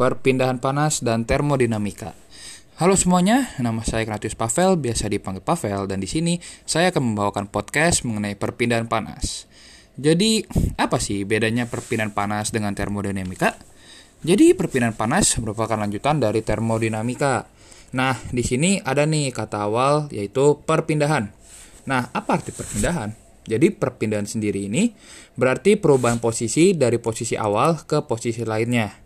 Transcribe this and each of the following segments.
perpindahan panas dan termodinamika. Halo semuanya, nama saya Ignatius Pavel, biasa dipanggil Pavel, dan di sini saya akan membawakan podcast mengenai perpindahan panas. Jadi, apa sih bedanya perpindahan panas dengan termodinamika? Jadi, perpindahan panas merupakan lanjutan dari termodinamika. Nah, di sini ada nih kata awal yaitu perpindahan. Nah, apa arti perpindahan? Jadi perpindahan sendiri ini berarti perubahan posisi dari posisi awal ke posisi lainnya.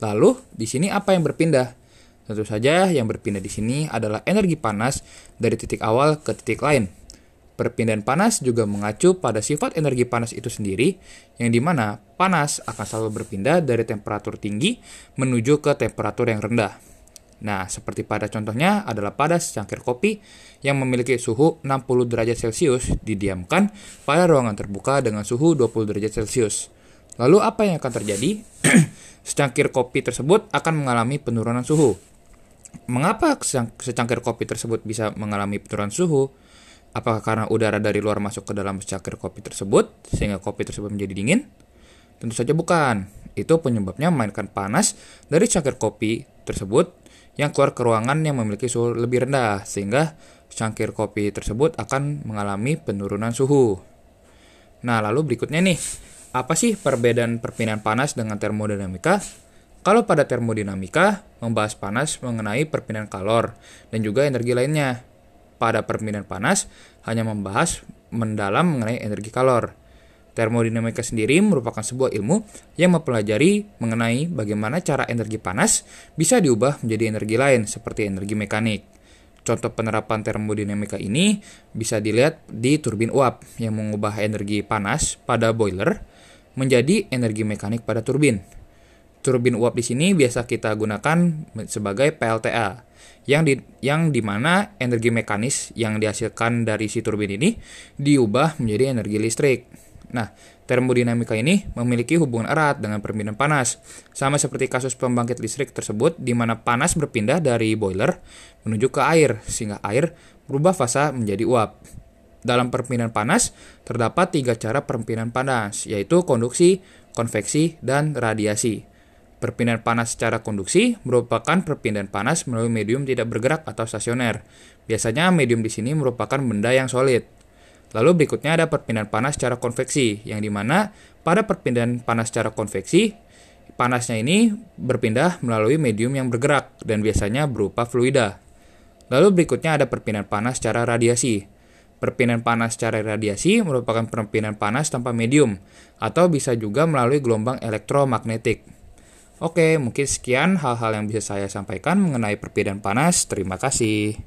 Lalu, di sini apa yang berpindah? Tentu saja yang berpindah di sini adalah energi panas dari titik awal ke titik lain. Perpindahan panas juga mengacu pada sifat energi panas itu sendiri, yang di mana panas akan selalu berpindah dari temperatur tinggi menuju ke temperatur yang rendah. Nah, seperti pada contohnya adalah pada secangkir kopi yang memiliki suhu 60 derajat Celcius didiamkan pada ruangan terbuka dengan suhu 20 derajat Celcius. Lalu apa yang akan terjadi? secangkir kopi tersebut akan mengalami penurunan suhu. Mengapa secangkir kopi tersebut bisa mengalami penurunan suhu? Apakah karena udara dari luar masuk ke dalam secangkir kopi tersebut sehingga kopi tersebut menjadi dingin? Tentu saja bukan. Itu penyebabnya memainkan panas dari secangkir kopi tersebut yang keluar ke ruangan yang memiliki suhu lebih rendah sehingga secangkir kopi tersebut akan mengalami penurunan suhu. Nah, lalu berikutnya nih, apa sih perbedaan perpindahan panas dengan termodinamika? Kalau pada termodinamika, membahas panas mengenai perpindahan kalor dan juga energi lainnya. Pada perpindahan panas, hanya membahas mendalam mengenai energi kalor. Termodinamika sendiri merupakan sebuah ilmu yang mempelajari mengenai bagaimana cara energi panas bisa diubah menjadi energi lain seperti energi mekanik. Contoh penerapan termodinamika ini bisa dilihat di turbin uap yang mengubah energi panas pada boiler menjadi energi mekanik pada turbin. Turbin uap di sini biasa kita gunakan sebagai PLTA, yang di yang di mana energi mekanis yang dihasilkan dari si turbin ini diubah menjadi energi listrik. Nah, termodinamika ini memiliki hubungan erat dengan perpindahan panas, sama seperti kasus pembangkit listrik tersebut di mana panas berpindah dari boiler menuju ke air, sehingga air berubah fasa menjadi uap. Dalam perpindahan panas, terdapat tiga cara perpindahan panas, yaitu konduksi, konveksi, dan radiasi. Perpindahan panas secara konduksi merupakan perpindahan panas melalui medium tidak bergerak atau stasioner. Biasanya medium di sini merupakan benda yang solid. Lalu berikutnya ada perpindahan panas secara konveksi, yang di mana pada perpindahan panas secara konveksi, panasnya ini berpindah melalui medium yang bergerak dan biasanya berupa fluida. Lalu berikutnya ada perpindahan panas secara radiasi. Perpindahan panas secara radiasi merupakan perpindahan panas tanpa medium, atau bisa juga melalui gelombang elektromagnetik. Oke, mungkin sekian hal-hal yang bisa saya sampaikan mengenai perpindahan panas. Terima kasih.